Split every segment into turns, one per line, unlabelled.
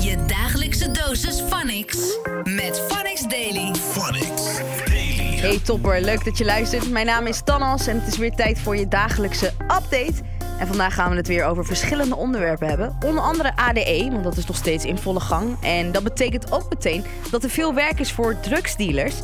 Je dagelijkse dosis Phonics met Phonics Daily.
Phonics Daily.
Hey topper, leuk dat je luistert. Mijn naam is Tanas en het is weer tijd voor je dagelijkse update. En vandaag gaan we het weer over verschillende onderwerpen hebben. Onder andere ADE, want dat is nog steeds in volle gang. En dat betekent ook meteen dat er veel werk is voor drugsdealers.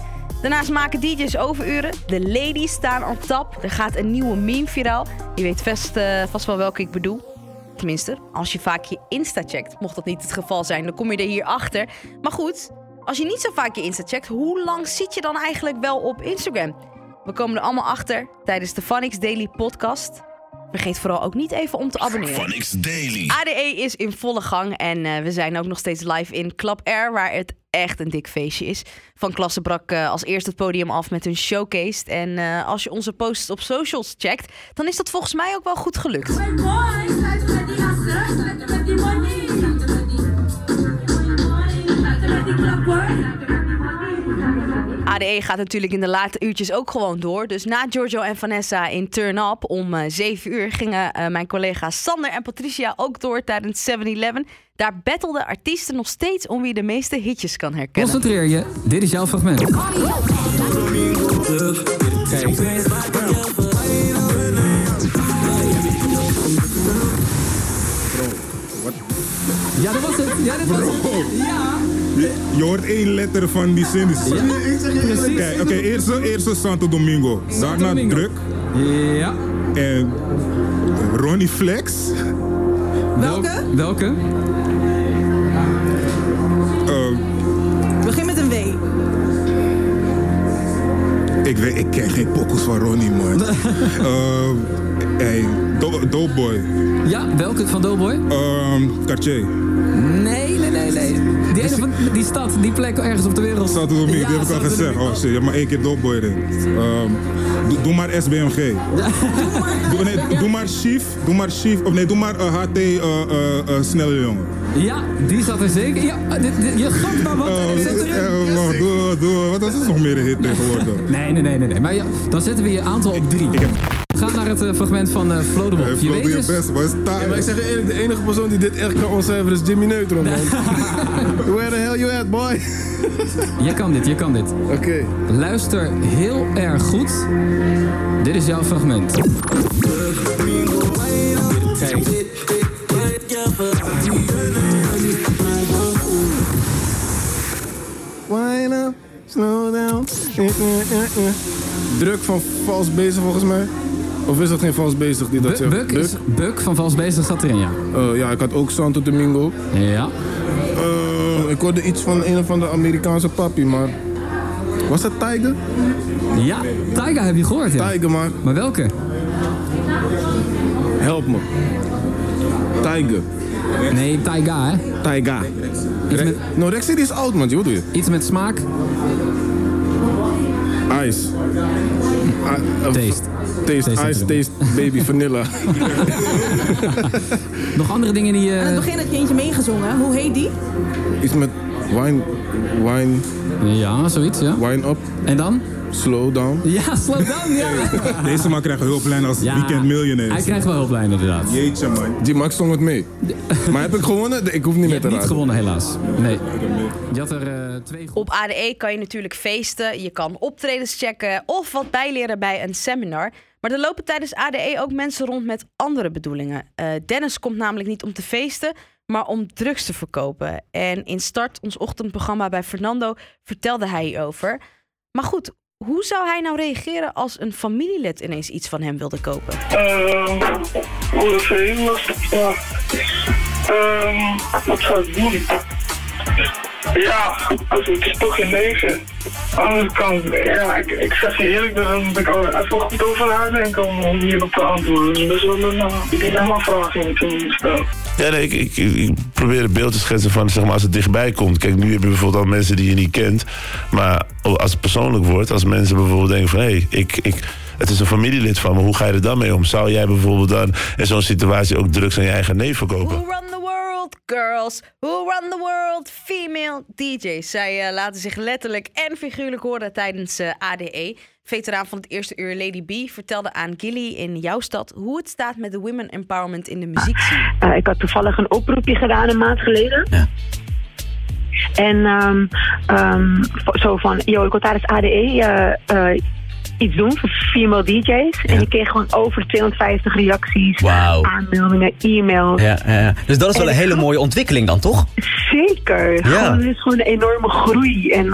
Daarnaast maken DJ's overuren. De ladies staan op tap. Er gaat een nieuwe meme viraal. Je weet vast, eh, vast wel welke ik bedoel. Tenminste, als je vaak je Insta checkt. Mocht dat niet het geval zijn, dan kom je er hier achter. Maar goed, als je niet zo vaak je Insta checkt, hoe lang zit je dan eigenlijk wel op Instagram? We komen er allemaal achter tijdens de Phonics Daily podcast. Vergeet vooral ook niet even om te abonneren.
Phonics Daily.
ADE is in volle gang en eh, we zijn ook nog steeds live in Club Air, waar het echt een dik feestje is. Van Klasse brak eh, als eerste het podium af met hun showcase. En eh, als je onze posts op socials checkt, dan is dat volgens mij ook wel goed gelukt. ADE gaat natuurlijk in de late uurtjes ook gewoon door. Dus na Giorgio en Vanessa in Turn Up om eh, 7 uur gingen eh, mijn collega's Sander en Patricia ook door tijdens 7-Eleven. Daar bettelden artiesten nog steeds om wie de meeste hitjes kan herkennen.
Concentreer je, dit is jouw fragment. Ja, dat was het. Ja, dat was het. Ja.
Je hoort één letter van die zin. Kijk, oké, eerst, eerst Santo Domingo. Daarna
Domingo.
Druk.
Ja.
En Ronnie Flex.
Welke? Welke?
Eh,
Begin met een W.
ik, weet, ik ken geen pokkels van Ronnie, man. Eh, hey, Do- Doughboy.
Ja, welke van Doughboy?
Ehm Cartier.
Nee, nee, nee, nee. Die, van, die stad, die plek ergens op de wereld.
Santo Domingo, die heb ik al gezegd. Oh shit, je hebt maar één keer Doughboy erin. Ehm, doe, doe maar SBMG. doe, nee, doe maar Chief. Doe maar Chief. Of nee, doe maar eh, HT eh, eh, eh, Snelle Jongen.
Ja, die zat er zeker. Ja, dit, dit- je gaat maar wat.
Oh,
er zit erin.
doe, doe. Wat is nog meer een hit tegenwoordig?
Nee, nee, nee, nee. nee. Maar ja, dan zetten we je aantal op drie.
Ik heb
Ga naar het eh, fragment van eh Flo de Wolf.
Hey,
Je weet dus...
best, maar is
Ja, maar ik zeg je eerlijk, de enige persoon die dit echt kan ontcijferen is Jimmy Neutron, man. Where the hell you at, boy?
Je kan dit, je kan dit.
Oké.
Luister heel erg goed. Dit is jouw fragment. Kijk.
Wine up, slow down. Eh, eh, eh, eh. Druk van vals bezig volgens mij. Of is dat geen vals bezig die dat
Bu-
zegt?
Buk, is, Buk van Vals Bezig zat erin, ja.
Eh, ja, ik had ook Santo Domingo.
Ja.
Eh, ik hoorde iets van een of andere Amerikaanse papi, maar... Was dat Tiger?
Ja, Taiga heb je gehoord, ja.
Tiger, maar
Maar welke?
help me. Tiger.
Nee, Taiga, hè?
Tiger.
Iets met,
No, Rex is oud, man. Wat doe je?
iets met smaak.
Ice. Ah, eh,
Taste.
Taste,
Taste
ice, taste, baby, vanilla.
Nog andere dingen die...
Aan het
eh
begin had je eentje meegezongen. Hoe heet die?
Iets met wine, wine,
ja, zoiets, ja.
wine up,
En dan?
slow down.
Ja, slow down, ja.
Deze man krijgt een hulplijn als
ja.
weekend miljonair.
Hij krijgt wel hulplijn, inderdaad.
Jeetje man.
Die Max zong het mee. Maar heb ik gewonnen? Ik hoef niet
Je
meer
hebt
te
niet
raden.
gewonnen, helaas. Nee. Je had er eh, twee.
Op ADE kan je natuurlijk feesten, je kan optredens checken of wat bijleren bij een seminar. Maar er lopen tijdens ADE ook mensen rond met andere bedoelingen. Eh, Dennis komt namelijk niet om te feesten, maar om drugs te verkopen. En in Start, ons ochtendprogramma bij Fernando, vertelde hij hierover. Maar goed, hoe zou hij nou reageren als een familielid ineens iets van hem wilde kopen?
Ehm, heel lastig. Ja. Ehm, wat zou ik doen? Ja, het is toch geen leven. Aan de andere kant, ja, ik, ik zeg je eerlijk, daar moet ik al even goed over nadenken om, om hierop te antwoorden. Dus best wel een dilemma vraag die ik toen stel.
Ja, nee, ik, ik, ik probeer een beeld te schetsen van zeg maar, als het dichtbij komt. Kijk, nu heb je bijvoorbeeld al mensen die je niet kent. Maar als het persoonlijk wordt, als mensen bijvoorbeeld denken van... hé, hey, ik, ik, het is een familielid van me, hoe ga je er dan mee om? Zou jij bijvoorbeeld dan in zo'n situatie ook drugs aan je eigen neef verkopen?
Who run the world? Girls who run the world, female DJ's. Zij eh, laten zich letterlijk en figuurlijk horen tijdens eh, ADE. Veteraan van het eerste uur Lady B vertelde aan Gilly in jouw stad hoe het staat met de women empowerment in de muziekscene.
Uh, ik had toevallig een oproepje gedaan een maand geleden.
Ja.
En um, um, zo van, yo, ik wil tijdens ADE uh, uh, iets doen voor female DJ's. Ja. En ik kreeg gewoon over 250 reacties,
wow.
aanmeldingen, e-mails.
Ja, ja, ja, Dus dat is wel een hele mooie ontwikkeling dan, toch?
Zeker. Ja. Gewoon, het is gewoon een enorme groei. En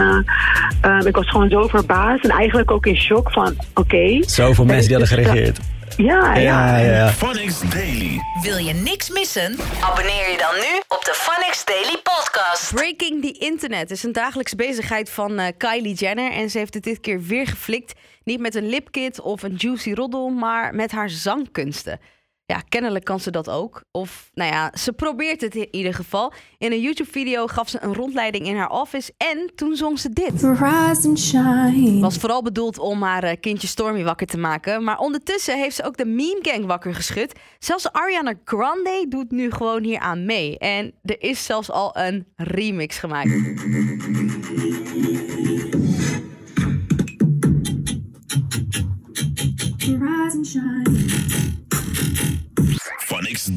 uh, ik was gewoon zo verbaasd en eigenlijk ook in shock van, oké. Okay,
Zoveel mensen die hadden gereageerd.
Ja, ja,
ja. ja.
Phonics Daily.
Wil je niks missen? Abonneer je dan nu op de Phonics Daily podcast.
Breaking the Internet is een dagelijkse bezigheid van uh, Kylie Jenner. En ze heeft het dit keer weer geflikt. Niet met een lipkit of een juicy roddel, maar met haar zangkunsten. Ja, kennelijk kan ze dat ook. Of, nou ja, ze probeert het in ieder geval. In een YouTube-video gaf ze een rondleiding in haar office en toen zong ze dit.
Rise and shine.
Was vooral bedoeld om haar uh, kindje Stormy wakker te maken. Maar ondertussen heeft ze ook de Meme Gang wakker geschud. Zelfs Ariana Grande doet nu gewoon hier aan mee. En er is zelfs al een remix gemaakt.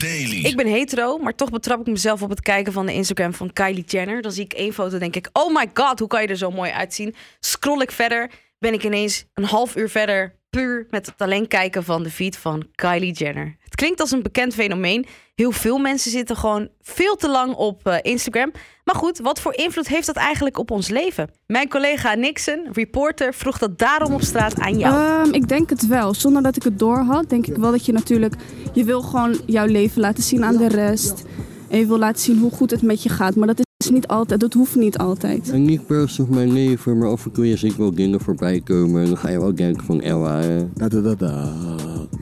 Daily.
Ik ben hetero, maar toch betrap ik mezelf op het kijken van de Instagram van Kylie Jenner. Dan zie ik één foto en denk ik, oh my god, hoe kan je er zo mooi uitzien? Scroll ik verder, ben ik ineens een half uur verder puur met het alleen kijken van de feed van Kylie Jenner. Het klinkt als een bekend fenomeen. Heel veel mensen zitten gewoon veel te lang op uh, Instagram. Maar goed, wat voor invloed heeft dat eigenlijk op ons leven? Mijn collega Nixon, reporter, vroeg dat daarom op straat aan jou.
Um, ik denk het wel. Zonder dat ik het door had, denk ik wel dat je natuurlijk... Je wil gewoon jouw leven laten zien aan de rest. En je wil laten zien hoe goed het met je gaat. Maar dat is niet altijd, dat hoeft niet altijd.
En niet per se mijn leven, maar af en toe zie ik wel dingen voorbij komen. En dan ga je wel denken van Ella, da da da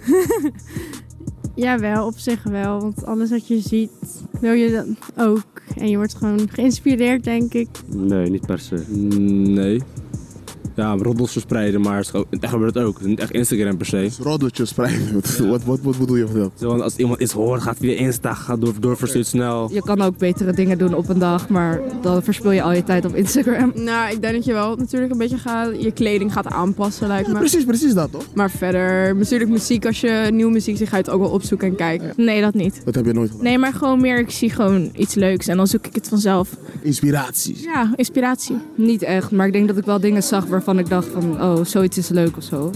da.
Ja, wel, op zich wel. Want alles wat je ziet, wil je dan ook. En je wordt gewoon geïnspireerd, denk ik.
Nee, niet per se. Nee. Ja, roddels verspreiden, maar het echt gebeurt het ook. Het is niet echt Instagram per se.
Roddeltjes spreiden? Wat, wat, wat, wat bedoel je van dat?
Zo, als iemand iets hoort, gaat via Insta, gaat door, doorverstuurt snel.
Je kan ook betere dingen doen op een dag, maar dan verspil je al je tijd op Instagram. Nou, ik denk dat je wel natuurlijk een beetje gaat, je kleding gaat aanpassen, lijkt me.
Precies, precies dat toch?
Maar verder, natuurlijk muziek, als je nieuwe muziek ziet, ga je het ook wel opzoeken en kijken. Ja. Nee, dat niet.
Dat heb je nooit gedaan?
Nee, maar gewoon meer, ik zie gewoon iets leuks en dan zoek ik het vanzelf.
Inspiraties?
Ja, inspiratie. Niet echt, maar ik denk dat ik wel dingen zag waarvan ik dacht van, oh, zoiets is leuk of zo.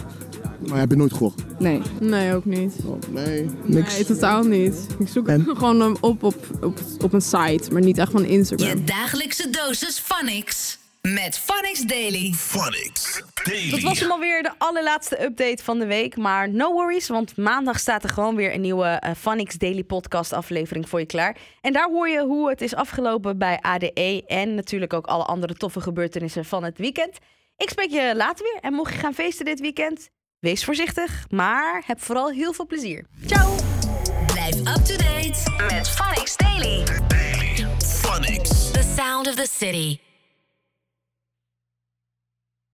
Maar heb je nooit gevolgd?
Nee. Nee, ook niet.
Oh, nee, niks?
Nee, totaal niet. Ik zoek en? gewoon op, op, op, op een site, maar niet echt van Instagram.
Je dagelijkse dosis Phonics. Met Phonics Daily.
Phonics Daily.
Dat was hem alweer de allerlaatste update van de week. Maar no worries, want maandag staat er gewoon weer een nieuwe uh, Phonics Daily podcast aflevering voor je klaar. En daar hoor je hoe het is afgelopen bij ADE en natuurlijk ook alle andere toffe gebeurtenissen van het weekend. Ik spreek je later weer. En mocht je gaan feesten dit weekend, wees voorzichtig. Maar heb vooral heel veel plezier. Ciao!
Blijf up to date met Phonics Daily.
Daily. Phonics.
The sound of the city.